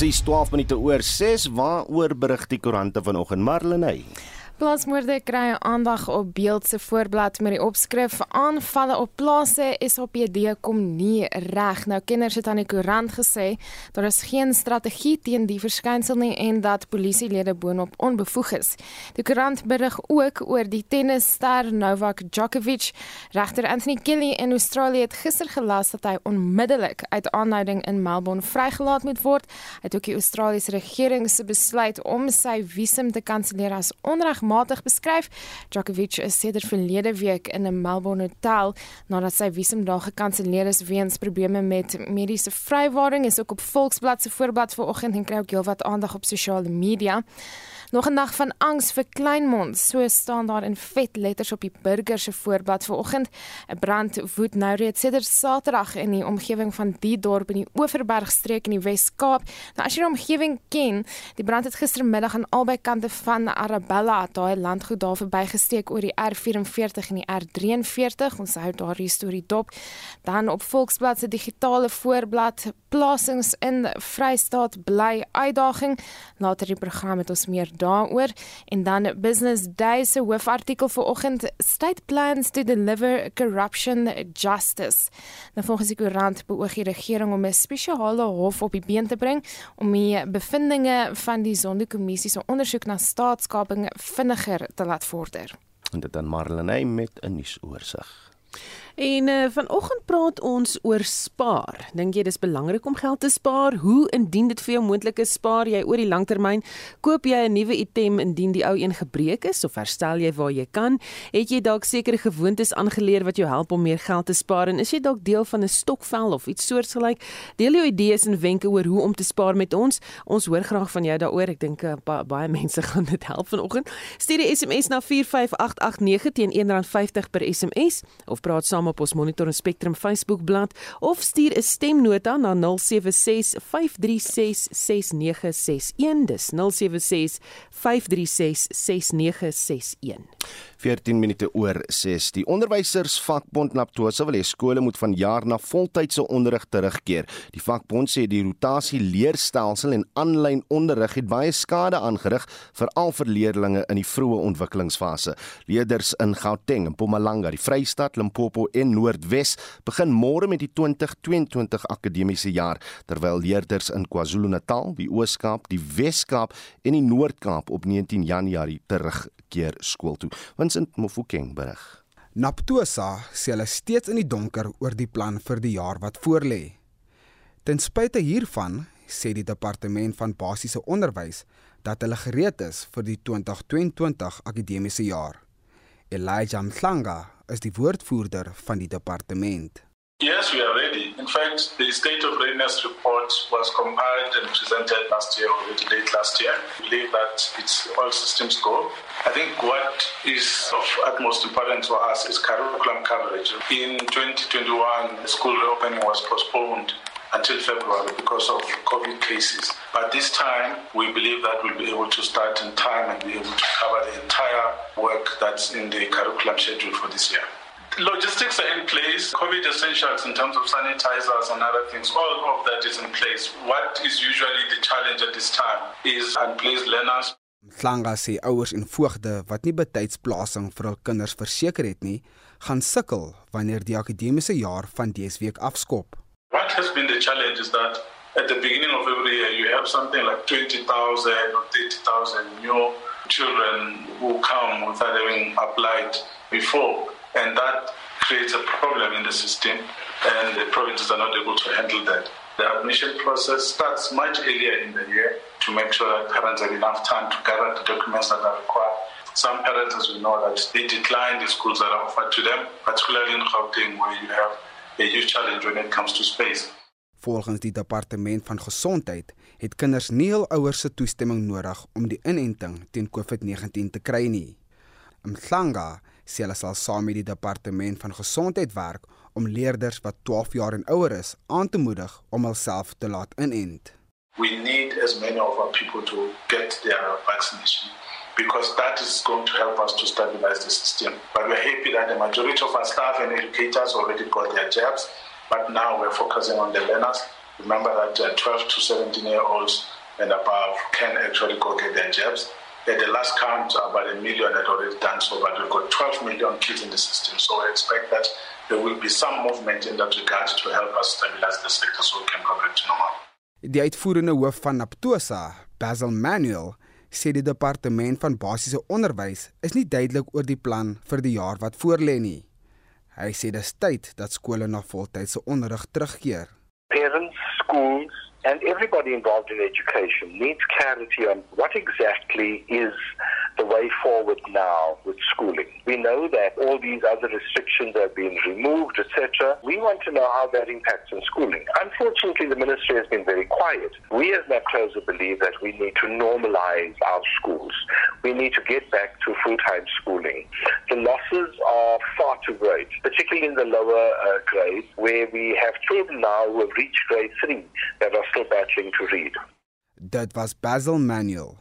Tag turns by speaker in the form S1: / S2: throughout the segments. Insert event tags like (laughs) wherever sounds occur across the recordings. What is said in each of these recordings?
S1: Presies 12 minute oor 6 waaroor berig die koerante vanoggend Marlenae.
S2: Plaasmoorde kry aandag op beeld se voorblad met die opskrif aanvalle op plase SAPD kom nie reg. Nou kenners het aan die koerant gesê daar is geen strategie teen die verskynsel nie en dat polisielede boonop onbevoeg is. Die koerant berig ook oor die tennisster Novak Djokovic. Regter Anthony Kelly in Australië het gister gelas dat hy onmiddellik uit aanhouding in Melbourne vrygelaat moet word. Hy het ook die Australiese regering se besluit om sy visum te kanselleer as onreg matig beskryf. Djokovic is sedert verlede week in 'n Melbourne hotel nadat sy visum daar gekanselleer is weens probleme met mediese vrywaring. Is ook op Volksblad se voorblad vanoggend en kry ook heelwat aandag op sosiale media. Nog 'n nag van angs vir Kleinmond, so staan daar in vet letters op die burger se voorblad vanoggend. 'n Brand woed nou reeds sedert Saterdag in die omgewing van die dorp in die Oeverbergstreek in die Wes-Kaap. Nou as jy die omgewing ken, die brand het gistermiddag aan albei kante van Arabella, daai landgoed daar verbygesteek oor die R44 en die R43. Ons hou daardie storie dop. Dan op Volksblad se digitale voorblad plasings in Vrystaat bly uitdaging. Later die program het ons meer daaroor en dan Business Day se hoofartikel vanoggend state plans to deliver corruption justice. Nou volgens die koerant beoog die regering om 'n spesiale hof op die been te bring om die bevindinge van die Sonderkommissie se ondersoek na staatskaping vinniger te laat vorder.
S1: En dit dan Marlenae met 'n nuusoorseig.
S3: En uh, vanoggend praat ons oor spaar. Dink jy dis belangrik om geld te spaar? Hoe indien dit vir jou moontlik is spaar jy oor die langtermyn? Koop jy 'n nuwe item indien die ou een gebreek is of herstel jy waar jy kan? Het jy dalk sekere gewoontes aangeleer wat jou help om meer geld te spaar en is jy dalk deel van 'n stokvel of iets soortgelyk? Deel jou idees en wenke oor hoe om te spaar met ons. Ons hoor graag van jou daaroor. Ek dink uh, ba baie mense (laughs) gaan dit help vanoggend. Stuur 'n SMS na 45889 teen R1.50 per SMS of praat saam op ons Monitor en Spectrum Facebook bladsy of stuur 'n stemnota na 0765366961 dis 0765366961
S1: 14 minute oor 6. Die onderwysersvakbond Naptosa wil hê skole moet vanjaar na voltydse onderrig terugkeer. Die vakbond sê die rotasie leerstelsel en aanlyn onderrig het baie skade aangerig veral vir leerders in die vroeë ontwikkelingsfase. Leerders in Gauteng, Mpumalanga, die Vrystaat, Limpopo en Noordwes begin môre met die 2022 akademiese jaar, terwyl leerders in KwaZulu-Natal, die Oos-Kaap, die Wes-Kaap en die Noord-Kaap op 19 Januarie terugkeer skool toe. Vincent Mofokeng berig.
S4: Naptosa sê hulle steeds in die donker oor die plan vir die jaar wat voorlê. Ten spyte hiervan sê die departement van basiese onderwys dat hulle gereed is vir die 2022 akademiese jaar. Elijah Mhlanga is die woordvoerder van die departement.
S5: Yes, we are ready. In fact, the state of readiness report was compiled and presented last year, already late last year. We believe that it's all systems go. I think what is of utmost importance for us is curriculum coverage. In 2021, the school reopening was postponed until February because of COVID cases. But this time, we believe that we'll be able to start in time and be able to cover the entire work that's in the curriculum schedule for this year. Logistics are in place, COVID essentials in terms of sanitizers and other things, all of that is in place. What is usually the challenge at this time is unplaced learners.
S4: Mhlanga sê ouers en voogde wat nie betyds plasing vir hul kinders verseker het nie, gaan sukkel wanneer die akademiese jaar van dese week afskop.
S5: What has been the challenge is that at the beginning of every year you have something like 20,000 or 30,000 new children who come without having applied before. and that creates a problem in the system, and the provinces are not able to handle that. The admission process starts much earlier in the year to make sure that parents have enough time to gather the documents that are required. Some parents, as we know, that they decline the schools that are offered to them, particularly in Gauteng, where you have a huge challenge when it comes to space.
S4: Volgens die departement van gesondheid het kinders nie hul ouers se toestemming nodig om die inenting teen COVID-19 te kry nie. Mhlanga sê hulle sal saam met die departement van gesondheid werk om leerders wat 12 jaar en ouer is aan te moedig om hulself te laat inent.
S5: We need as many of our people to get their vaccination because that is going to help us to stabilize the system. But we're happy that the majority of our staff and educators already got their jobs, but now we're focusing on the learners. Remember that uh, 12 to 17 year olds and above can actually go get their jobs. At the last count, about a million had already done so, but we've got 12 million kids in the system. So I expect that there will be some movement in that regard to help us stabilize the sector so we can go back to normal.
S4: Naptosa, Basil Manuel, sê die departement van basiese onderwys is nie duidelik oor die plan vir die jaar wat voorlê nie. Hy sê dis tyd dat skole na voltydse onderrig terugkeer.
S6: Parents, schools, and everybody involved in education needs clarity on what exactly is the way forward now with schooling. We know that all these other restrictions have been removed, etc. We want to know how that impacts on schooling. Unfortunately, the ministry has been very quiet. We as NAPTOSA believe that we need to normalize our schools. We need to get back to full-time schooling. The losses are far too great, particularly in the lower uh, grades, where we have children now who have reached grade three that are still battling to read.
S4: Dit was Basil Manuel,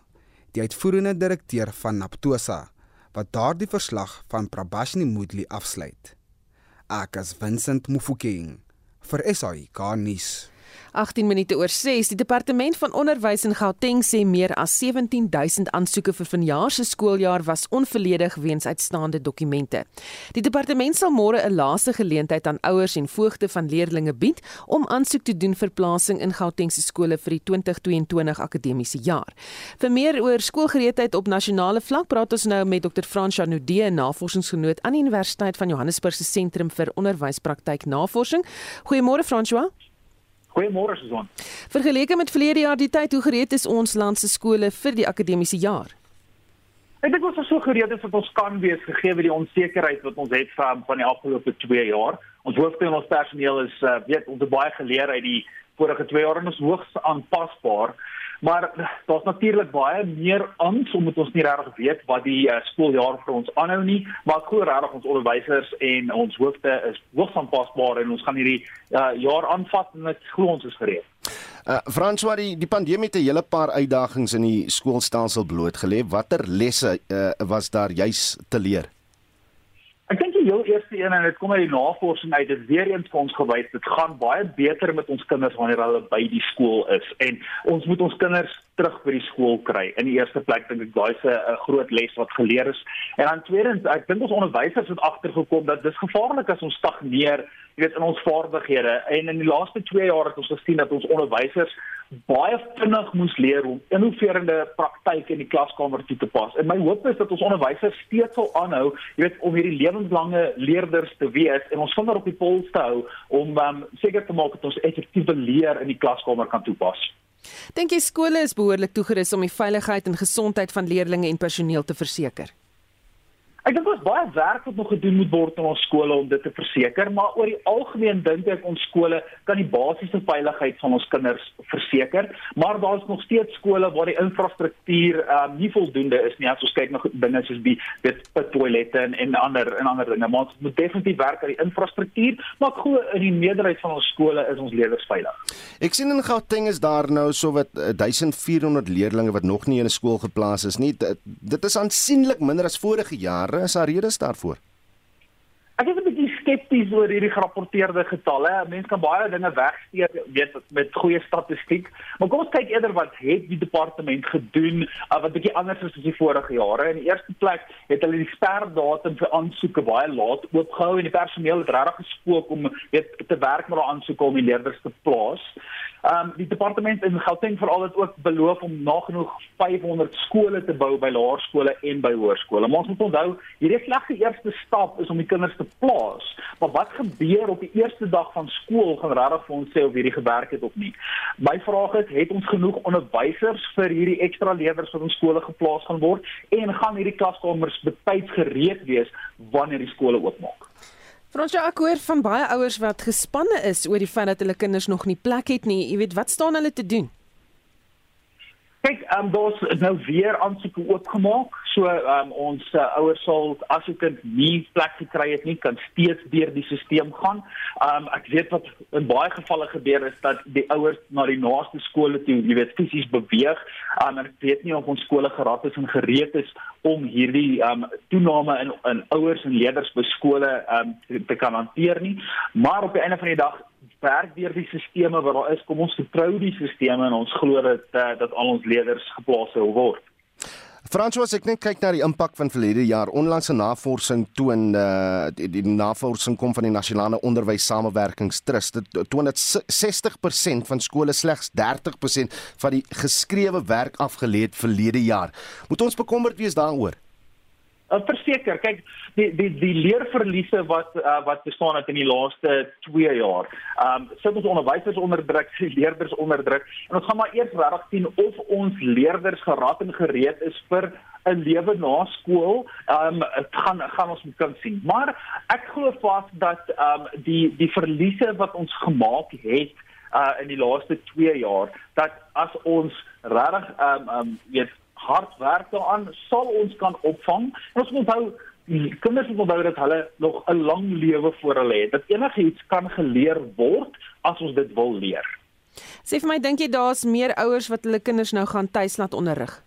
S4: die uitvoerende direkteur van Naptosa, wat daardie verslag van Prabashini Moodley afsluit. Ek as Vincent Mufokeng vir SAIK nuus.
S3: 18 minute oor 6. Die departement van onderwys in Gauteng sê meer as 17000 aansoeke vir vanjaar se skooljaar was onvolledig weens uitstaande dokumente. Die departement sal môre 'n laaste geleentheid aan ouers en voogte van leerdlinge bied om aansoek te doen vir plasing in Gauteng se skole vir die 2022 akademiese jaar. Vir meer oor skoolgereedheid op nasionale vlak praat ons nou met Dr. Frans Janudee, navorsingsgenoot aan die Universiteit van Johannesburg se Sentrum vir Onderwyspraktyk Navorsing. Goeiemôre François.
S7: Goeiemôre Susan.
S3: Vergeleke met verlede jaar die tyd, hoe gereed is ons land se skole vir die akademiese jaar?
S7: Ek dink ons is so gereed as wat ons kan wees gegee die onsekerheid wat ons het van van die afgelope 2 jaar. Ons hoofde en ons personeel is uh, weet ons het baie geleer uit die vorige 2 jaar en ons hoogs aanpasbaar. Maar daar's natuurlik baie meer angs omdat ons nie regtig weet wat die uh, skooljaar vir ons aanhou nie, maar glo regtig ons onderwysers en ons hoofde is hoogs aanpasbaar en ons gaan hierdie uh, jaar aanvat en ek glo ons is gereed.
S1: Uh François, die, die pandemie het 'n hele paar uitdagings in die skoolstelsel blootgelê. Watter lesse uh, was daar juis te leer?
S7: Die heel eerste een en dit kom uit die navorsing uit, dit weer eens vir ons gewys, dit gaan baie beter met ons kinders wanneer hulle by die skool is en ons moet ons kinders terug by die skool kry. In die eerste plek dink ek daai's 'n groot les wat geleer is. En dan tweedens, ek dink ons onderwysers het agtergekom dat dis gevaarlik as ons stagneer jy weet in ons vaardighede en in die laaste 2 jaar het ons gesien dat ons onderwysers baie vinnig moes leer om innoverende praktyke in die klaskamer toe te pas. En my hoop is dat ons onderwysers steeds sal aanhou, jy weet, om hierdie lewenslange leerders te wees en ons vinger op die pols te hou om um, seker te maak dat ons effektiewe leer in die klaskamer kan toepas.
S3: Dink jy skole is behoorlik toegerus om die veiligheid en gesondheid van leerders en personeel te verseker?
S7: Ek dink ons baie werk wat nog gedoen moet word in ons skole om dit te verseker, maar oor die algemeen dink ek ons skole kan die basiese veiligheid van ons kinders verseker, maar daar is nog steeds skole waar die infrastruktuur um, nie voldoende is nie as ons kyk na dinge soos die dit toilette en en ander en ander dinge. Maar ons moet definitief werk aan die infrastruktuur, maar glo in die meerderheid van ons skole is ons leerders veilig.
S1: Ek sien in Gauteng is daar nou so wat 1400 leerders wat nog nie in 'n skool geplaas is nie. Dit, dit is aansienlik minder as vorige jare is daar redes daarvoor.
S7: Ek is 'n bietjie skepties oor hierdie gerapporteerde getalle. Mense kan baie dinge wegsteek, weet met goeie statistiek, maar kom ons kyk eerder wat het die departement gedoen uh, wat bietjie anders is as die vorige jare. In die eerste plek het hulle die sperdatum vir aansoeke baie laat oopgehou en die personeel het regtig gespook om weet te werk met daardie aansoeke om die leerders te plaas. Um, die departement in Gauteng veral het ook beloof om nagenoeg 500 skole te bou by laerskole en by hoërskole. Maar ons moet onthou, hierdie slegte eerste stap is om die kinders te plaas. Maar wat gebeur op die eerste dag van skool gaan regtig vir ons sê of hierdie gewerk het of nie. My vraag is, het ons genoeg onderwysers vir hierdie ekstra leerders wat in skole geplaas gaan word en gaan hierdie klaskamers betyds gereed wees wanneer die skole oopmaak?
S3: Fransja ek hoor van baie ouers wat gespanne is oor die feit dat hulle kinders nog nie plek het nie. Jy weet, wat staan hulle te doen?
S7: Kyk, ehm um, daar's nou weer aansoeke oopgemaak. So ehm um, ons uh, ouers sal as 'n kind nie plek gekry het nie, kan steeds deur die stelsel gaan. Ehm um, ek weet wat in baie gevalle gebeur is dat die ouers na die naaste skole toe, jy weet, fisies beweeg. Ehm um, ek weet nie of ons skole gerad is en gereed is om hierdie ehm um, toename in in ouers en leerders by skole ehm um, te, te kan hanteer nie. Maar op die einde van die dag werk deur die sisteme wat daar is. Kom ons vertrou die sisteme en ons glo dat uh, dat al ons leerders geplaas sal word.
S1: François, ek net kyk na die impak van verlede jaar. Onlangse navorsing toon uh die, die navorsing kom van die Nasionale Onderwys Samewerkingstrust. Dit toon dat 60% van skole slegs 30% van die geskrewe werk afgelê het verlede jaar. Moet ons bekommerd wees daaroor?
S7: Uh, verseker, kyk, die die die leerverliese wat uh, wat bestaan het in die laaste 2 jaar. Ehm um, sit ons onderwysers onder druk, (laughs) leerders onder druk. En ons gaan maar eers regtig sien of ons leerders geraad en gereed is vir 'n lewe na skool. Ehm um, gaan gaan ons moet kan sien. Maar ek glo vas dat ehm um, die die verliese wat ons gemaak het uh in die laaste 2 jaar dat as ons regtig ehm um, um, weet hard werk daaraan sal ons kan opvang. En ons moet onthou kinders moet onthou dat hulle nog 'n lang lewe voor hulle het. Dat enigiets kan geleer word as ons dit wil leer.
S3: Sê vir my, dink jy daar's meer ouers wat hulle kinders nou gaan tuis laat onderrig?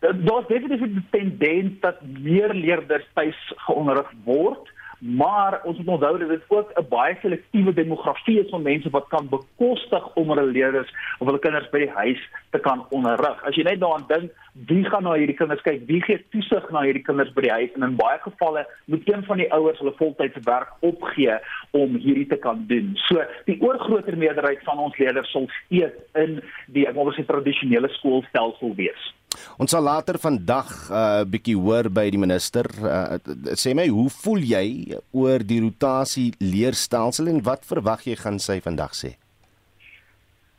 S7: Daar's definitief 'n tendens dat meer leerders tuis geonderrig word maar ons moet onthou dat dit ook 'n baie selektiewe demografie is van mense wat kan bekostig om hulle leerders of hulle kinders by die huis te kan onderrig. As jy net daaraan dink, wie gaan na hierdie kinders kyk? Wie gee toesig na hierdie kinders by die huis? En in baie gevalle moet een van die ouers hulle voltydse werk opgee om hierdie te kan doen. So, die oorgrootste meerderheid van ons leerders sal steeds in die ek wil sê tradisionele skoolstelsel wees.
S1: Ons sal later vandag 'n uh, bietjie hoor by die minister. Uh, sê my, hoe voel jy oor die rotasie leerstelsel en wat verwag jy gaan sy vandag sê?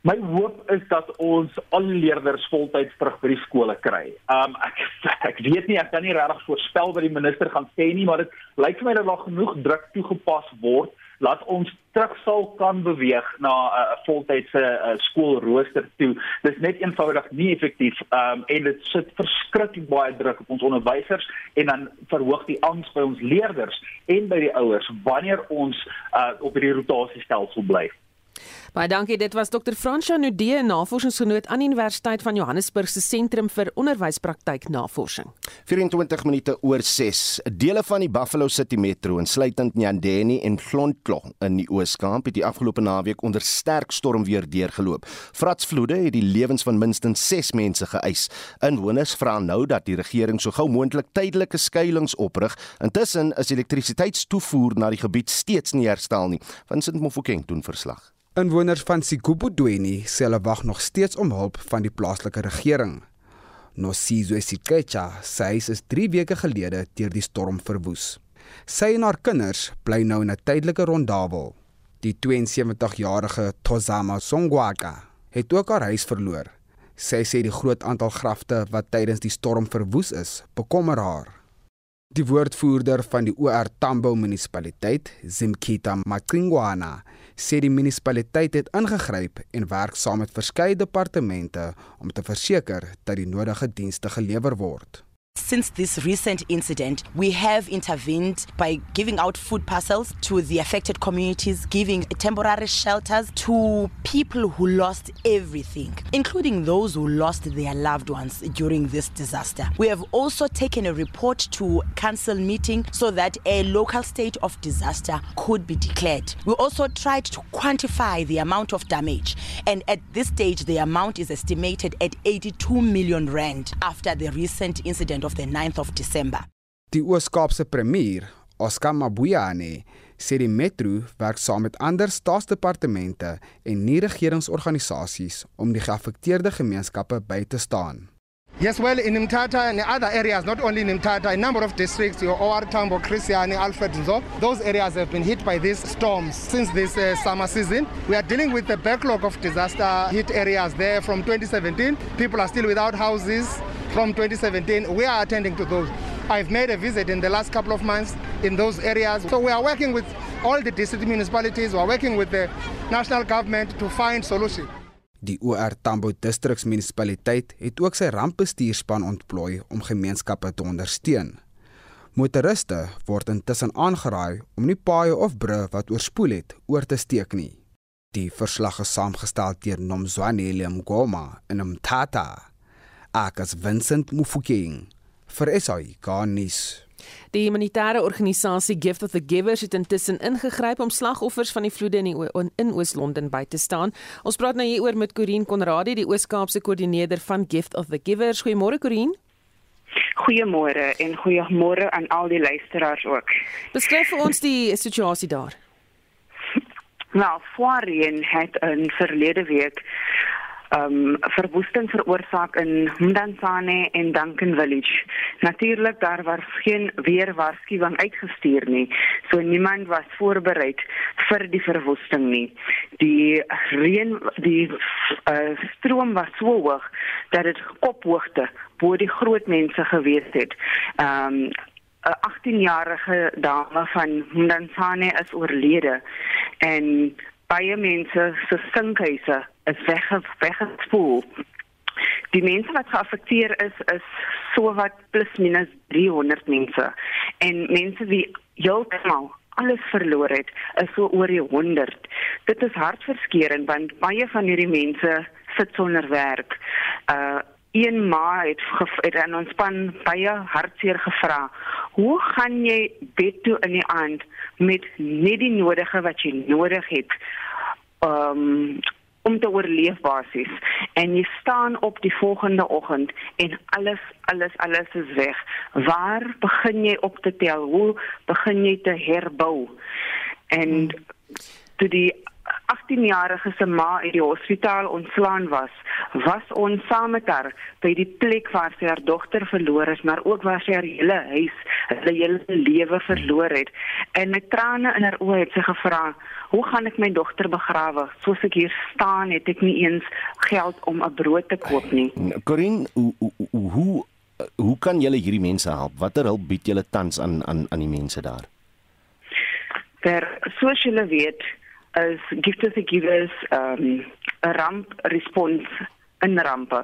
S7: My hoop is dat ons al leerders voltyds terug by die skole kry. Um ek (laughs) ek weet nie ek kan nie regtig voorspel wat die minister gaan sê nie, maar dit lyk vir my dat daar genoeg druk toegepas word laat ons terug sal kan beweeg na 'n uh, voltydse uh, skoolrooster toe. Dit is net eenvoudig nie effektief um, en dit sit verskriklik baie druk op ons onderwysers en dan verhoog die angs by ons leerders en by die ouers wanneer ons uh, op hierdie rotasiestelsel bly.
S3: Baie dankie. Dit was Dr. Fransja Nudee, navorsingsgenoot aan Universiteit van Johannesburg se Sentrum vir Onderwyspraktyk Navorsing.
S1: 24 minute oor 6. Dele van die Buffalo City Metro, insluitend Nyandeni en Glontlo in die Oos-Kaap, het die afgelope naweek onder sterk stormweer deurgeloop. Vratsvloede het die lewens van minstens 6 mense geëis. Inwoners vra nou dat die regering so gou moontlik tydelike skuilings oprig. Intussen is elektrisiteitstoevoer na die gebied steeds nie herstel nie. Vincent Mofokeng doen verslag.
S4: Inwoners van Sigubudweni sê hulle wag nog steeds om hulp van die plaaslike regering. Nosizwe Sikecha sê hy is 3 weke gelede deur die storm verwoes. Sy en haar kinders bly nou in 'n tydelike rondawel. Die 72-jarige Tozama Songwaka het ook haar huis verloor. Sy sê die groot aantal grafte wat tydens die storm verwoes is, bekommer haar. Die woordvoerder van die OR Tambo munisipaliteit, Zimkita Macingwana, sê die munisipaliteit het ingegryp en werk saam met verskeie departemente om te verseker dat die nodige dienste gelewer word.
S8: Since this recent incident, we have intervened by giving out food parcels to the affected communities, giving temporary shelters to people who lost everything, including those who lost their loved ones during this disaster. We have also taken a report to council meeting so that a local state of disaster could be declared. We also tried to quantify the amount of damage, and at this stage, the amount is estimated at 82 million rand after the recent incident of the 9th of December.
S4: Die Oos-Kaapse premier, Oscar Mabuyane, sê die metro werk saam met ander staatsdepartemente en nie-regeringsorganisasies om die geaffekteerde gemeenskappe by te staan.
S9: Yes, well, in Mtata and other areas, not only in Mtata, a number of districts, your OR Tambo, Christiani, Alfred, Nzo, those areas have been hit by these storms since this uh, summer season. We are dealing with the backlog of disaster hit areas there from 2017. People are still without houses from 2017. We are attending to those. I've made a visit in the last couple of months in those areas. So we are working with all the district municipalities, we are working with the national government to find solutions.
S4: Die OR Tambo distriksmunisipaliteit het ook sy rampbestuurspan ontplooi om gemeenskappe te ondersteun. Motoriste word intussen aangeraai om nie paaie of brûe wat oorspoel het oor te steek nie. Die verslag is saamgestel deur Nomzwanele Mgoma in Mthatha. Akas Vincent Mufokeng vir SAI Garnis.
S3: Die humanitêre organisasie Gift of the Givers het intussen ingegryp om slagoffers van die vloede in die in Oos-London by te staan. Ons praat nou hieroor met Corin Conradie, die Oos-Kaapse koördineerder van Gift of the Givers. Goeiemôre Corin.
S10: Goeiemôre en goeiemôre aan al die luisteraars ook.
S3: Beskryf vir ons die situasie daar.
S10: Nou, voorheen het in verlede week um verwoesting veroorsaak in Mdantsane en Duncan Village. Natuurlik daar was geen weer waarskuwing uitgestuur nie. So niemand was voorberei vir die verwoesting nie. Die reën die uh, stroom was so hoog dat dit kophoogte bo die groot mense gewees het. Um 'n 18-jarige dame van Mdantsane is oorlede en baie mense se sinkhuise is weg weggespoel. Die mense wat geaffekteer is is so wat plus minus 300 mense en mense wie heeltemal alles verloor het is so oor die 100. Dit is hartverskeurende want baie van hierdie mense sit sonder werk. Uh een ma het aan ons span baie hartseer gevra. Hoe gaan jy bed toe in die aand met net die nodige wat jy nodig het? Um om te oorleef basies en jy staan op die volgende oggend en alles alles alles is weg. Waar begin jy op te tel? Hoe begin jy te herbou? En toe die 18-jarige se ma uit die hospitaal ontslaan was, was ons saam met haar by die plek waar sy haar dogter verloor het, maar ook waar sy haar hele huis, haar hele lewe verloor het. En met trane in haar oë het sy gevra, "Hoe gaan ek my dogter begrawe? Soos ek hier staan, het ek nie eens geld om 'n brood te koop nie."
S1: Corin, hoe hoe hoe hoe kan julle hierdie mense help? Watter hulp bied julle tans aan aan aan die mense daar?
S10: Ter soos julle weet, is gift us a givers um 'n ramp respons in rampe.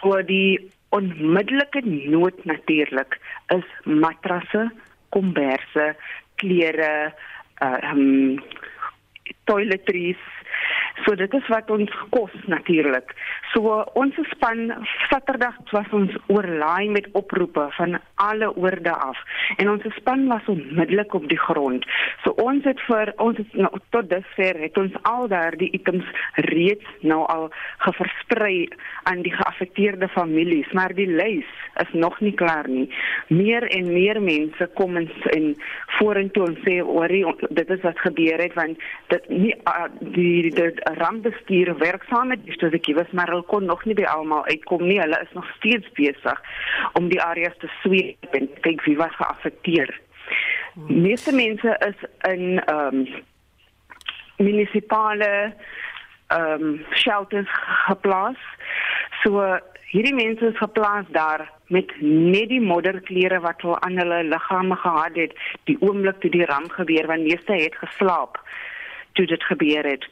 S10: So die onmiddellike nood natuurlik is matrasse, komberse, klere, uh, um toiletries, So dit is wat ons kos natuurlik. So ons span Saterdag was ons oorlaai met oproepe van alle oorde af en ons span was onmiddellik op die grond. So ons het vir ons het nou, tot dusver het ons al daardie items reeds nou al geversprei aan die geaffekteerde families, maar die lys is nog nie klaar nie. Meer en meer mense kom en, en vorentoe en sê oor dit is wat gebeur het want dit nie uh, die, die rampbestuur werksaam met die studiekiewers, maar hulle kon nog nie by almal uitkom nie. Hulle is nog steeds besig om die areas te sweep en kyk wie was geaffekteer. Hmm. Meeste mense is in ehm um, munisipale ehm um, shelters geplaas. So hierdie mense is geplaas daar met net die modderklere wat hulle aan hulle liggame gehad het die oomblik toe die ramp gebeur want meeste het geslaap toe dit gebeur het.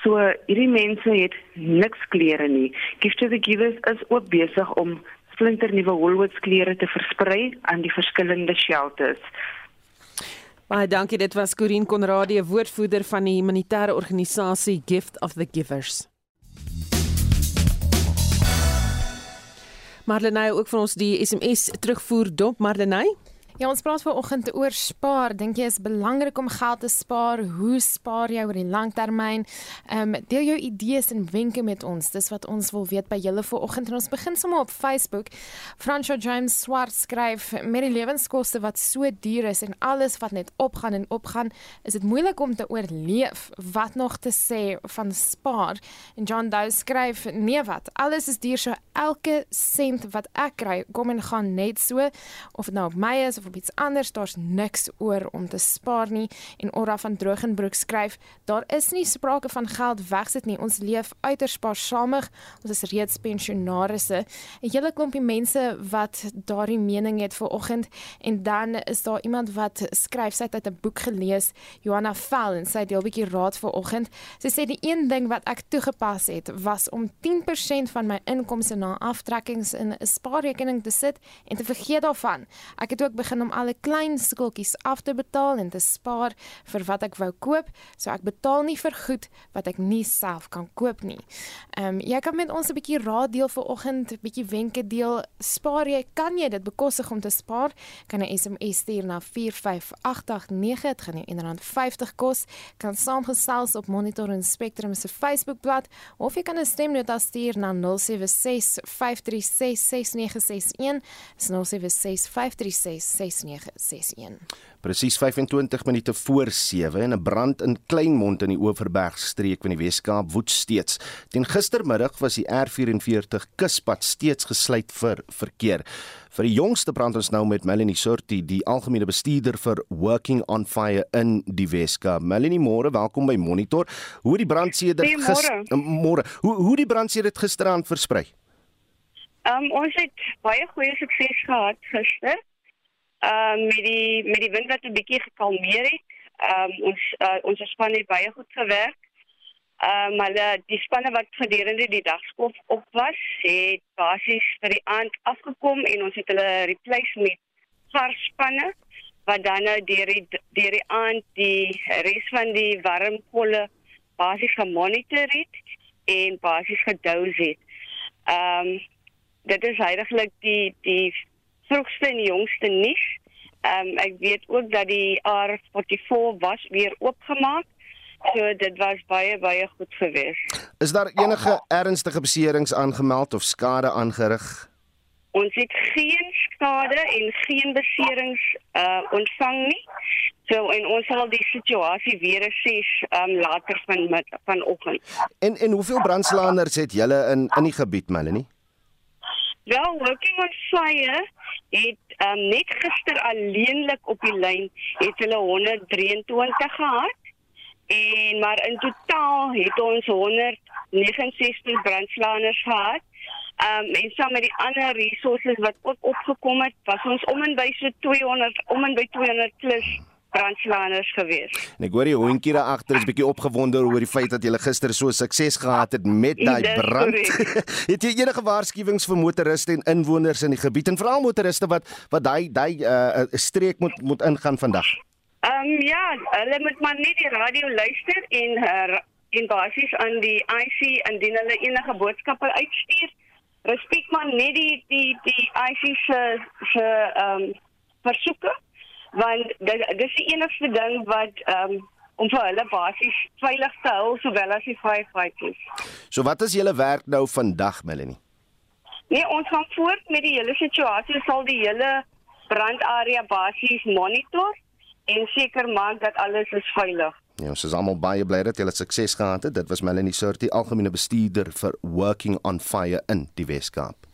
S10: So hierdie mense het niks klere nie. Gift to the Givers is ook besig om splinternuwe Woolworths klere te versprei aan die verskillende shelters.
S3: Baie dankie, dit was Corin Conradie, woordvoerder van die humanitêre organisasie Gift of the Givers. Marlenae ook van ons die SMS terugvoer dop Marlenae.
S2: Ja, ons praat vanoggend oor spaar. Dink jy is belangrik om geld te spaar? Hoe spaar jy oor die langtermyn? Ehm um, deel jou idees en wenke met ons. Dis wat ons wil weet by julle vanoggend. En ons begin sommer op Facebook. Franco James Swart skryf: "Met die lewenskoste wat so duur is en alles wat net opgaan en opgaan, is dit moeilik om te oorleef. Wat nog te sê van spaar?" En John Doe skryf: "Nee wat, alles is duur so elke sent wat ek kry, kom en gaan net so of dit nou op my is of op iets anders, daar's niks oor om te spaar nie. En Ora van Drogenbroek skryf: "Daar is nie sprake van geld wegsit nie. Ons leef uiters spaarsamig. Ons is reeds pensionaarsse. 'n Hele klompie mense wat daardie mening het vanoggend en dan is daar iemand wat skryf sy het uit 'n boek gelees, Johanna Vel en sy deel 'n bietjie raad vanoggend. Sy sê die een ding wat ek toegepas het was om 10% van my inkomste na aftrekkings in 'n spaarrekening te sit en te vergeet daarvan. Ek het ook begin begin om alle klein skooltjies af te betaal en te spaar vir wat ek wou koop, so ek betaal nie vir goed wat ek nie self kan koop nie. Ehm um, jy kan met ons 'n bietjie raad deel vir oggend, 'n bietjie wenke deel. Spaar jy, kan jy dit bekostig om te spaar? Kan 'n SMS stuur na 45889, dit gaan jou R1.50 kos. Kan saamgesels op Monitor en Spectrum se Facebookblad of jy kan 'n stemnota stuur na 076 536 6961. 076 536 6961.
S1: Presies 25 minute voor 7 en 'n brand in Kleinmond in die Oeverberg streek van die Wes-Kaap woed steeds. Teen gistermiddag was die R44 kuspad steeds gesluit vir verkeer. Vir die jongste brand ons nou met Melanie Sorti, die algemene bestuurder vir Working on Fire in die Wes-Kaap. Melanie, môre, welkom by Monitor. Hoe die brand se dit gister môre. Hoe hoe die brand se dit gisteraan versprei?
S11: Ehm um, ons het baie goeie sukses gehad gister uh met die met die wind wat 'n bietjie gekalmeer het. Ehm um, ons uh, ons span het baie goed gewerk. Ehm uh, maar die, spanne wat gedurende die dag skof op was, het basies vir die aand afgekom en ons het hulle replace met varspanne wat dan nou deur die deur die aand die res van die warm kolle basies gemonitor het en basies gedous het. Ehm um, dit is heidaglik die die vroegste en jongste nuus. Ehm um, ek weet ook dat die R44 was weer oopgemaak. So dit was baie baie goed geweest.
S1: Is daar enige ernstige beserings aangemeld of skade aangerig?
S11: Ons het geen skade en geen beserings uh ontvang nie. So en ons sal die situasie weer assess um later van vanoggend.
S1: En en hoeveel brandslaanders het julle in in die gebied, Melanie?
S11: Wel, working on fire het um, net gister alleenlik op die lyn het hulle 123 gehad. En maar in totaal het ons 169 brandslaaners gehad. Um en saam met die ander resources wat ook opgekom het, was ons om en by so 200 om en by 200 plus brandslaaners gewees.
S1: En ek hoor die hondjie daar agter is bietjie opgewonde oor die feit dat jy gister so sukses gehad het met daai brand. (laughs) het jy enige waarskuwings vir motoriste en inwoners in die gebied en veral motoriste wat wat daai daai uh, streek moet moet ingaan vandag?
S11: Ehm um, ja, hulle moet maar net die radio luister en uh, en basies aan die IC indien hulle enige boodskappe uitstuur. Respek maar net die die die IC se se ehm um, versoeke want dit dis die enigste ding wat ehm um, om vir hulle basies veilig te hou sowel as die firefighters.
S1: So wat is julle werk nou vandag Melanie?
S11: Nee, ons gaan voort met die hele situasie sal die hele brandarea basies monitor en seker maak dat alles is veilig.
S1: Ja, ons is almal baie bly dat julle sukses gehad het. Dit was Melanie Surti, algemene bestuurder vir Working on Fire in die Weskaap.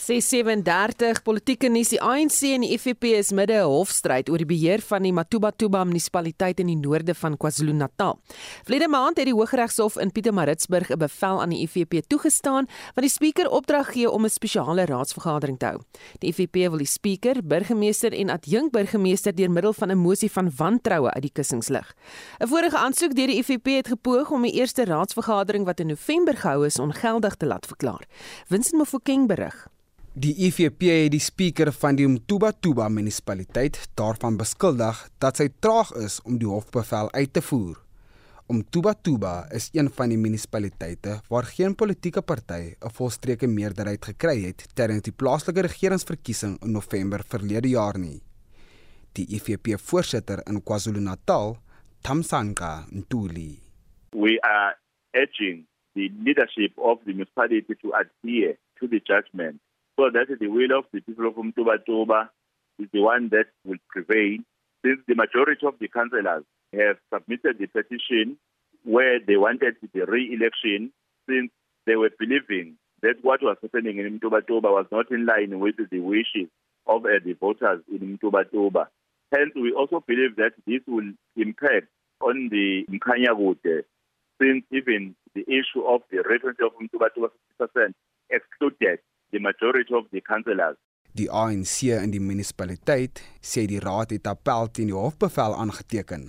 S3: 637 politieke nuus die ANC en die IFP is midde 'n hofstryd oor die beheer van die Matuba-Tuba munisipaliteit in die noorde van KwaZulu-Natal. Vlede maand het die Hooggeregshof in Pietermaritzburg 'n bevel aan die IFP toegestaan wat die spreker opdrag gee om 'n spesiale raadsvergadering te hou. Die IFP wil die spreker, burgemeester en adjunkburgemeester deur middel van 'n mosie van wantroue uit die kussings lig. 'n Vorige aansoek deur die IFP het gepoog om die eerste raadsvergadering wat in November gehou is ongeldig te laat verklaar. Vincent Mofokeng berig.
S4: Die IFP het die spreker van die Mtuba-Tuba munisipaliteit daarvan beskuldig dat sy traag is om die hofbevel uit te voer. Mtuba-Tuba is een van die munisipaliteite waar geen politieke party 'n volstreeke meerderheid gekry het tydens die plaaslike regeringsverkiesing in November verlede jaar nie. Die IFP-voorsitter in KwaZulu-Natal, Tamsanqa Ntuli.
S12: We are urging the leadership of the municipality to adhere to the judgment So that the will of the people of Umtuba Toba is the one that will prevail. Since the majority of the councillors have submitted the petition where they wanted the re-election, since they were believing that what was happening in Umtuba Toba was not in line with the wishes of uh, the voters in Umtuba Toba. Hence, we also believe that this will impact on the Mkanyagute, since even the issue of the reference of Umtuba Toba 50% excluded the majority of the councillors.
S4: Die ANC in die munisipaliteit sê die raad het appel teen die hofbevel aangeteken.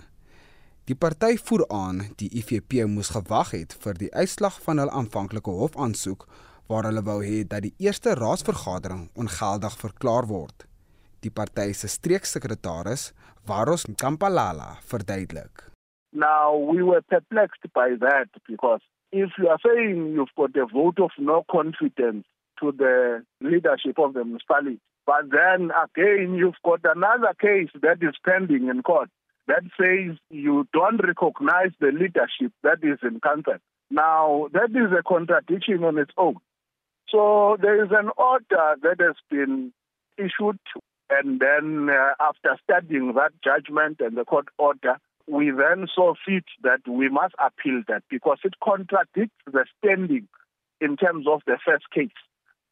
S4: Die party voer aan die IFP moes gewag het vir die uitslag van hul aanvanklike hofaansoek waar hulle wou hê dat die eerste raadsvergadering ongeldig verklaar word. Die party se streeksekretaris, Varos Kampalala, verduidelik.
S13: Now, we were perplexed by that because if you are saying you've got a vote of no confidence to the leadership of the municipality, but then again, you've got another case that is pending in court that says you don't recognize the leadership that is in council. Now, that is a contradiction on its own. So there is an order that has been issued, and then uh, after studying that judgment and the court order, we then saw fit that we must appeal that because it contradicts the standing in terms of the first case.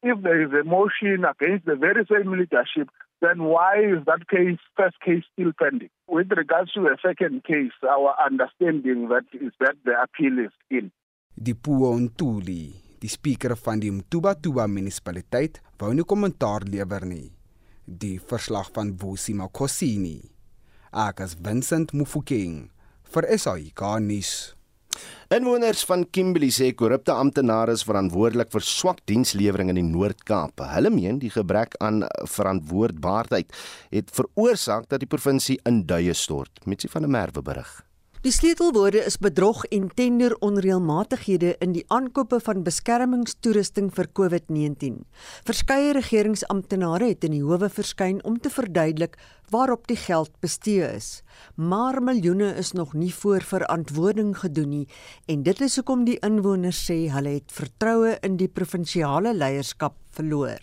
S13: If there is a motion against the very same leadership, then why is that case, first case, still pending? With regards to the second case, our understanding that is that the appeal is in.
S4: Die Puo Ntuli, die spreker van die Mtuba Tuba munisipaliteit, wou nie kommentaar lewer nie. Die verslag van Vusi Makosini. Ek as Vincent Mufokeng vir SAIK nuus.
S1: Inwoners van Kimberley sê korrupte amptenare is verantwoordelik vir swak dienslewering in die Noord-Kaap. Hulle meen die gebrek aan verantwoordbaarheid het veroorsaak dat die provinsie in duie stort. Mitsi van der Merwe berig.
S14: Die sleutelwoorde is bedrog en tender onreëlmatighede in die aankope van beskermingstoerusting vir COVID-19. Verskeie regeringsamptenare het in die howe verskyn om te verduidelik waarop die geld bestee is. Maar miljoene is nog nie voor verantwoording gedoen nie en dit is hoekom die inwoners sê hulle het vertroue in die provinsiale leierskap verloor.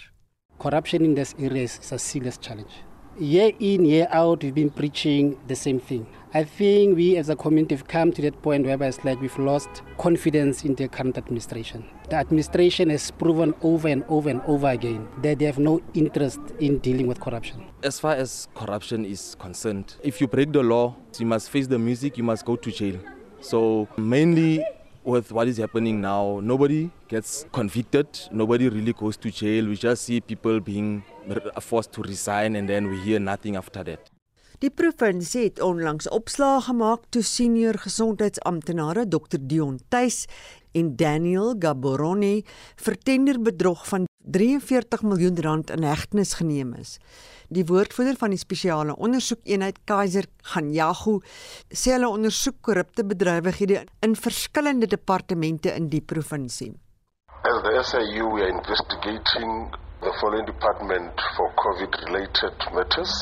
S15: Corruption in this area is a serious challenge. Year in, year out, we've been preaching the same thing. I think we as a community have come to that point where it's like we've lost confidence in the current administration. The administration has proven over and over and over again that they have no interest in dealing with corruption.
S16: As far as corruption is concerned, if you break the law, you must face the music, you must go to jail. So mainly with what is happening now, nobody gets convicted, nobody really goes to jail. We just see people being forced to resign and then we hear nothing after that.
S14: Die provinsie het onlangs opslae gemaak toe senior gesondheidsamptenare Dr Dion Tuis en Daniel Gaborone vir tenderbedrog van 43 miljoen rand in hegtenis geneem is. Die woordvoerder van die spesiale ondersoekeenheid Kaiser Ganyagu sê hulle ondersoek korrupte bedrywighede in verskillende departemente in die provinsie.
S17: As the SAU we are investigating the following department for COVID related matters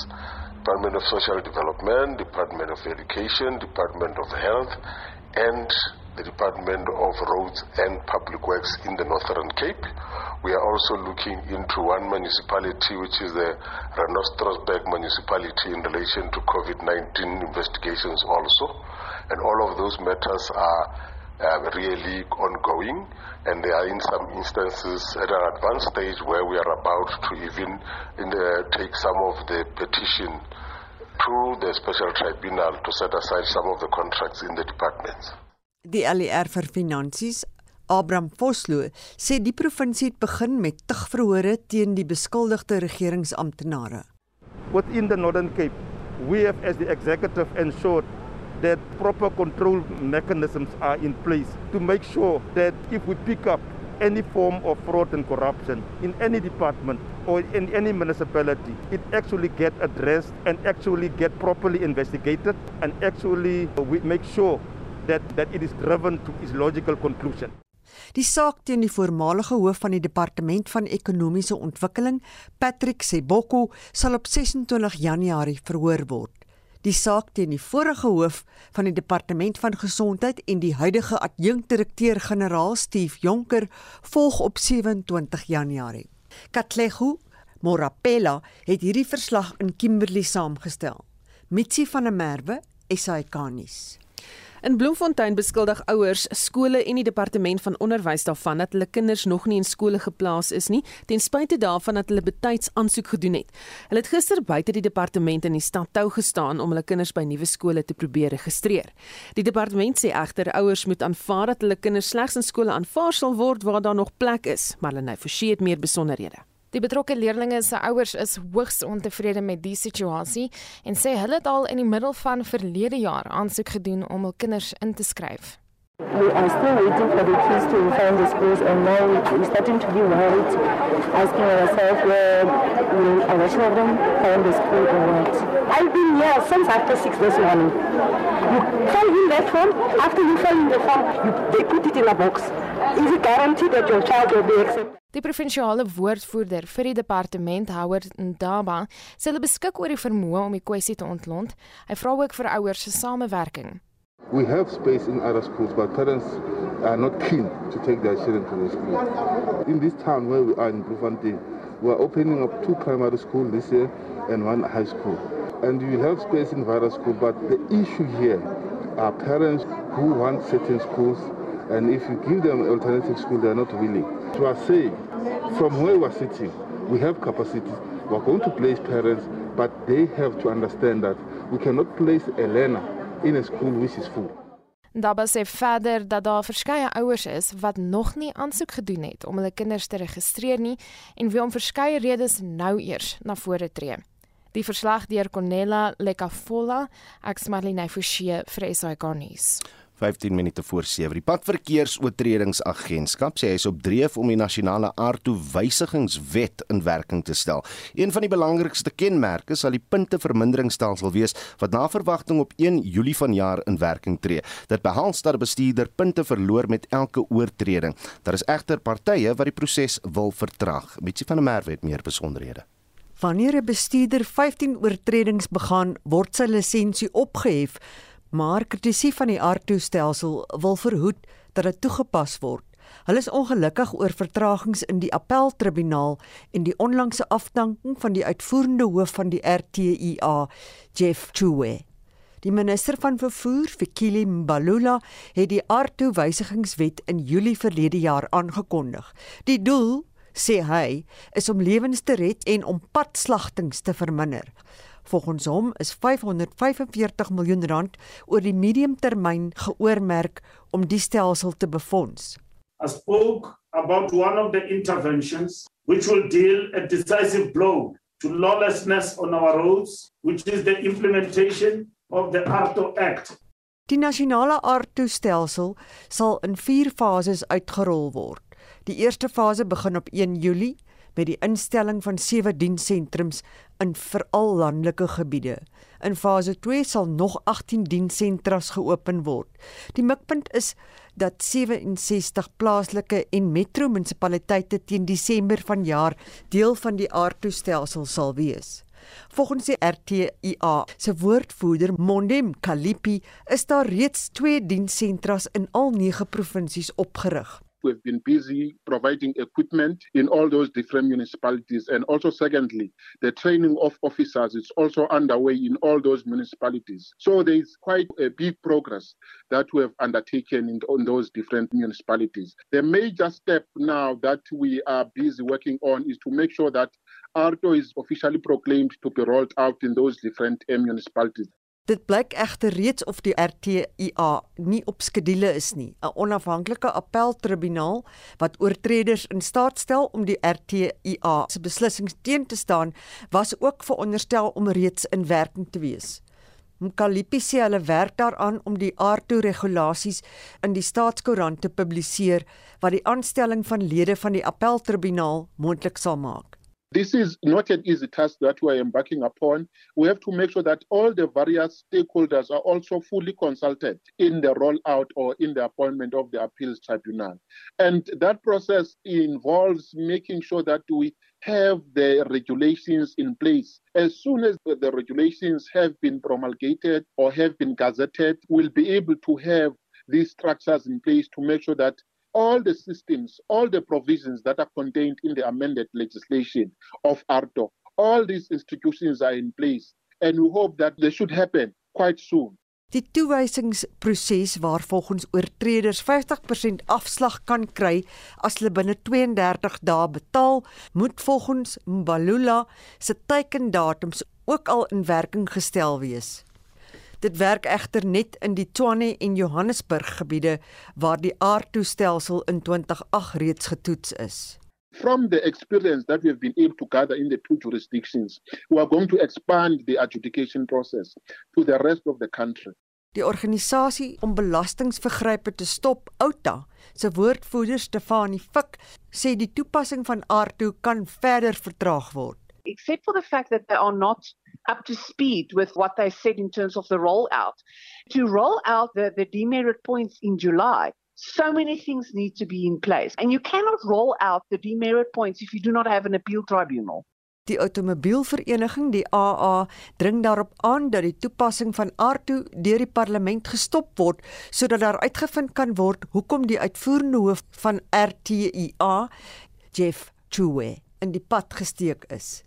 S17: Department of Social Development, Department of Education, Department of Health, and the Department of Roads and Public Works in the Northern Cape. We are also looking into one municipality, which is the Ranostrosberg municipality, in relation to COVID 19 investigations, also. And all of those matters are um, really ongoing, and they are in some instances at an advanced stage where we are about to even the, take some of the petition to the special tribunal to set aside some of the contracts in the departments.
S14: Die LER vir finansies Abraham Vosloo sê die provinsie het begin met tugverhore teen die beskuldigde regeringsamptenare.
S18: Within the Northern Cape, we have as the executive ensured that proper control mechanisms are in place to make sure that if we pick up any form of fraud and corruption in any department or in any municipality, it actually get addressed and actually get properly investigated and actually we make sure that, that it is driven to its logical conclusion.
S14: Die saak teen die voormalige hoof van die departement van ekonomiese ontwikkeling, Patrick Seboko, sal op 26 Januarie verhoor word. Die saak teen die vorige hoof van die departement van gesondheid en die huidige adjunkdirekteur-generaal Steve Jonker volg op 27 Januarie. Katlego Morapela het hierdie verslag in Kimberley saamgestel. Mitsi van der Merwe, SAK-nuus.
S3: In Bloemfontein beskuldig ouers, skole en die departement van onderwys daarvan dat hulle kinders nog nie in skole geplaas is nie, ten spyte daarvan dat hulle betyds aansoek gedoen het. Hulle het gister buite die departement in die stad Tou gestaan om hulle kinders by nuwe skole te probeer registreer. Die departement sê egter ouers moet aanvaar dat hulle kinders slegs in skole aanvaar sal word waar daar nog plek is, maar hulle nou forsie het meer besonderhede.
S2: Die betrokke leerdlinge se ouers is hoogs ontevrede met die situasie en sê hulle het al in die middel van verlede jaar aansoek gedoen om hul kinders in te skryf.
S19: We are still waiting for the kids to find the schools and now we're starting to be worried, asking ourselves where will our children find the school or what. I've been here since after 6 this morning. You fill in that form, after you fill in the form, you, they put it in a box. Is it guaranteed that your child will be accepted?
S2: Die provinsiale woordvoerder vir die departement, Howard Ndaba, sê hulle beskik oor die vermoë om die kwessie te ontlont. Hy vra ook vir ouers se samewerking.
S20: We have space in other schools, but parents are not keen to take their children to the school. In this town where we are in Bloemfontein, we are opening up two primary schools this year and one high school. And we have space in various schools, but the issue here are parents who want certain schools, and if you give them alternative school, they are not willing. So I say, from where we are sitting, we have capacity. We are going to place parents, but they have to understand that we cannot place a learner a school which is full.
S2: Daba sê verder dat daar verskeie ouers is wat nog nie aansoek gedoen het om hulle kinders te registreer nie en wie om verskeie redes nou eers na vore tree. Die verslag deur Cornella Lekafola, Axmarlene Forsie vir SAK nuus.
S1: 15 minute voor 7. Die padverkeersoortredingsagentskap sê hy is op dreef om die nasionale aardtoewysigingswet in werking te stel. Een van die belangrikste kenmerke sal die punteverminderingsstelsel wees wat na verwagting op 1 Julie vanjaar in werking tree. Dit behels dat 'n bestuurder punte verloor met elke oortreding. Daar is egter partye wat die proses wil vertraag. Mitsie van der Merwe het meer besonderhede.
S14: Wanneer 'n bestuurder 15 oortredings begaan, word sy lisensie opgehef maar kritisie van die aardtoestelsel wil verhoed dat dit toegepas word. Hulle is ongelukkig oor vertragings in die appeltribunaal en die onlangse afdanking van die uitvoerende hoof van die RTIA, Jeff Chue. Die minister van vervoer, Fikile Mbalula, het die aardtoewysigingswet in Julie verlede jaar aangekondig. Die doel, sê hy, is om lewens te red en om padslagtings te verminder. Volgens hom is 545 miljoen rand oor die mediumtermyn geoormerk om die stelsel te befonds.
S21: I spoke about one of the interventions which will deal a decisive blow to lawlessness on our roads, which is the implementation of the ARTO Act.
S14: Die nasionale ARTO-stelsel sal in 4 fases uitgerol word. Die eerste fase begin op 1 Julie met die instelling van sewe dienssentrums in veral landelike gebiede. In fase 2 sal nog 18 dienssentrums geopen word. Die mikpunt is dat 67 plaaslike en metro munisipaliteite teen Desember vanjaar deel van die aardtoestelsel sal wees. Volgens die RTIA se woordvoerder Mondem Kalipi is daar reeds 2 dienssentrums in al 9 provinsies opgerig.
S20: We've been busy providing equipment in all those different municipalities. And also, secondly, the training of officers is also underway in all those municipalities. So there is quite a big progress that we have undertaken in, in those different municipalities. The major step now that we are busy working on is to make sure that ARTO is officially proclaimed to be rolled out in those different uh, municipalities.
S14: Dit blyk egter reeds of die RTIA nie op skedule is nie. 'n Onafhanklike appeltribunaal wat oortreders in staat stel om die RTIA se beslissings teen te staan, was ook veronderstel om reeds in werking te wees. Mkalipi sê hulle werk daaraan om die aardtoe regulasies in die staatskoerant te publiseer wat die aanstelling van lede van die appeltribunaal moontlik sal maak.
S20: This is not an easy task that we are embarking upon. We have to make sure that all the various stakeholders are also fully consulted in the rollout or in the appointment of the appeals tribunal. And that process involves making sure that we have the regulations in place. As soon as the regulations have been promulgated or have been gazetted, we'll be able to have these structures in place to make sure that all the systems, all the provisions that are contained in the amended legislation of ARTO, all these institutions are in place and we hope that they should happen quite soon.
S14: Die toewysingsproses waar volgens oortreders 50% afslag kan kry as hulle binne 32 dae betaal, moet volgens Mbalula se teikendatums ook al in werking gestel wees. Dit werk egter net in die Tshwane en Johannesburg gebiede waar die aardtoestelsel in 2008 reeds getoets is.
S20: From the experience that we have been able to gather in the two jurisdictions, we are going to expand the adjudication process to the rest of the country.
S14: Die organisasie om belastingvergrype te stop, OUTA, se woordvoerder Stefanie Fik, sê die toepassing van ARTO kan verder vertraag word.
S22: Except for the fact that they are not up to speed with what they said in terms of the rollout. To roll out the, the demerit points in July, so many things need to be in place. And you cannot roll out the demerit points if you do not have an appeal tribunal.
S14: Die outomobielvereniging, die AA, dring daarop aan dat die toepassing van ARTO deur die parlement gestop word sodat daar uitgevind kan word hoekom die uitvoerende hoof van RTIA, Jeff Chue, in die pad gesteek is.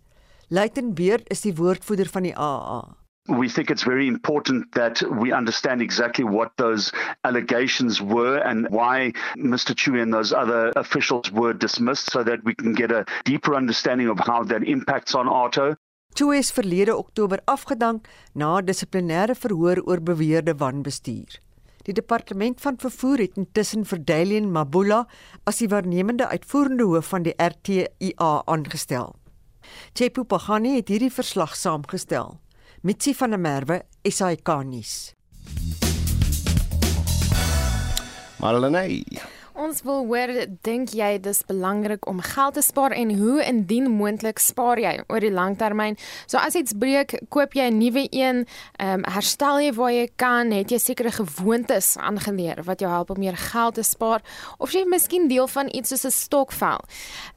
S14: Luiten Beerd is die woordvoerder van die AA.
S23: We think it's very important that we understand exactly what those allegations were and why Mr. Chewy and those other officials were dismissed so that we can get a deeper understanding of how that impacts on Arto.
S14: Chewy is verlede Oktober afgedank na dissiplinêre verhoor oor beweerde wanbestuur. Die departement van vervoer het intussen vir Dalian Mabula as die waarnemende uitvoerende hoof van die RTIA aangestel. Chepu Pagani het hierdie verslag saamgestel. Mitsi van der Merwe, SAK nuus.
S1: Marlene.
S2: Ons wil hoor, dink jy dis belangrik om geld te spaar en hoe indien moontlik spaar jy oor die langtermyn? So as iets breek, koop jy 'n nuwe een, ehm um, herstel jy waar jy kan, het jy sekere gewoontes aangeleer wat jou help om meer geld te spaar of jy miskien deel van iets soos 'n stokvel.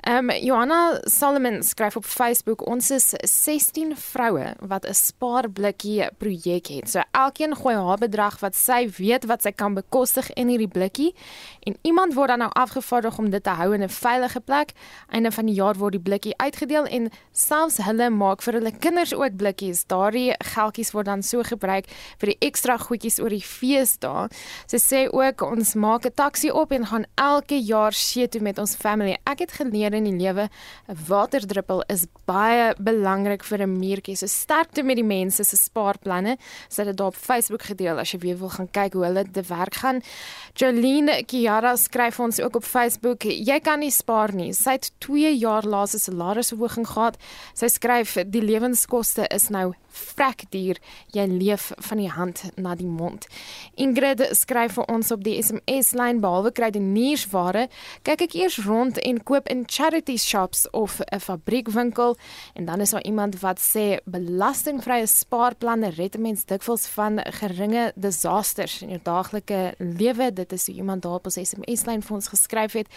S2: Ehm um, Johanna Solomon skryf op Facebook, ons is 16 vroue wat 'n spaarblikkie projek het. So elkeen gooi haar bedrag wat sy weet wat sy kan bekostig in hierdie blikkie en iemand word dan nou afgevaardig om dit te hou in 'n veilige plek. Einde van die jaar word die blikkie uitgedeel en selfs hulle maak vir hulle kinders ook blikkies. Daardie geldjies word dan so gebruik vir die ekstra goedjies oor die feesdae. Sy sê ook ons maak 'n taxi op en gaan elke jaar see toe met ons family. Ek het geleer in die lewe 'n waterdruppel is baie belangrik vir 'n muurtjie. So sterkte met die mense se spaarplanne. Sy het dit daar op Facebook gedeel as jy weer wil gaan kyk hoe hulle te werk gaan. Jolene Kiara skryf skryf ons ook op Facebook, jy kan nie spaar nie. Sy het 2 jaar laas 'n salarisverhoging gehad. Sy skryf die lewenskoste is nou vrek duur. Jy leef van die hand na die mond. Ingrid skryf vir ons op die SMS lyn behalwe kry die nuusware, kyk ek eers rond en koop in charity shops of 'n fabriekwinkel en dan is daar iemand wat sê belastingvrye spaarplanne red mens dikwels van geringe disasters in jou daaglikse lewe. Dit is iemand daar op ons SMS lyn vir ons geskryf het.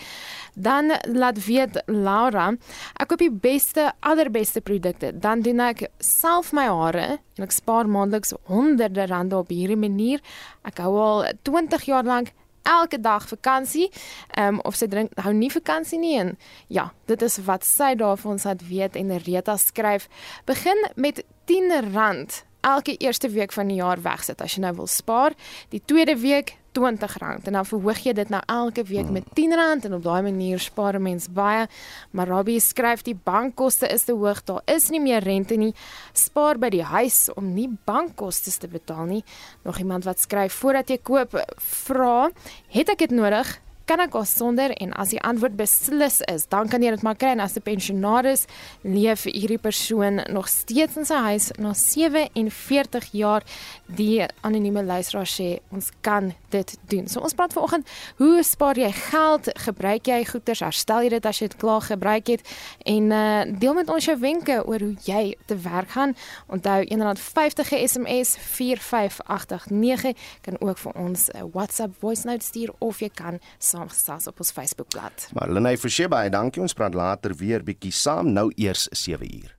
S2: Dan laat weet Laura, ek koop die beste, allerbeste produkte. Dan doen ek self my haar jare en ek spaar maandeliks honderde rande op hierdie manier. Ek hou al 20 jaar lank elke dag vakansie. Ehm um, of sy drink hou nie vakansie nie en ja, dit is wat sy daar vir ons laat weet en Rita skryf. Begin met 10 rand elke eerste week van die jaar wegsit as jy nou wil spaar. Die tweede week R20 en dan verhoog jy dit nou elke week met R10 en op daai manier spaar 'n mens baie. Maar Robbie skryf die bankkoste is te hoog, daar is nie meer rente nie. Spaar by die huis om nie bankkoste te betaal nie. Nog iemand wat skryf voordat jy koop, vra, het ek dit nodig? Kan ek kos sonder en as die antwoord beslis is, dan kan jy dit maar kry en as 'n pensionaris leef hierdie persoon nog steeds in sy huis na 47 jaar die anonieme luisteraar sê ons kan dit doen. So ons praat vanoggend, hoe spaar jy geld? Gebruik jy goederes? Herstel jy dit as jy dit klaar gebruik het? En uh deel met ons jou wenke oor hoe jy te werk gaan. Onthou 150 SMS 4589 kan ook vir ons 'n WhatsApp voice note stuur of jy kan saamgestel op ons Facebookblad.
S1: Maar Lenay Forsie baie dankie. Ons praat later weer bietjie saam nou eers 7 uur.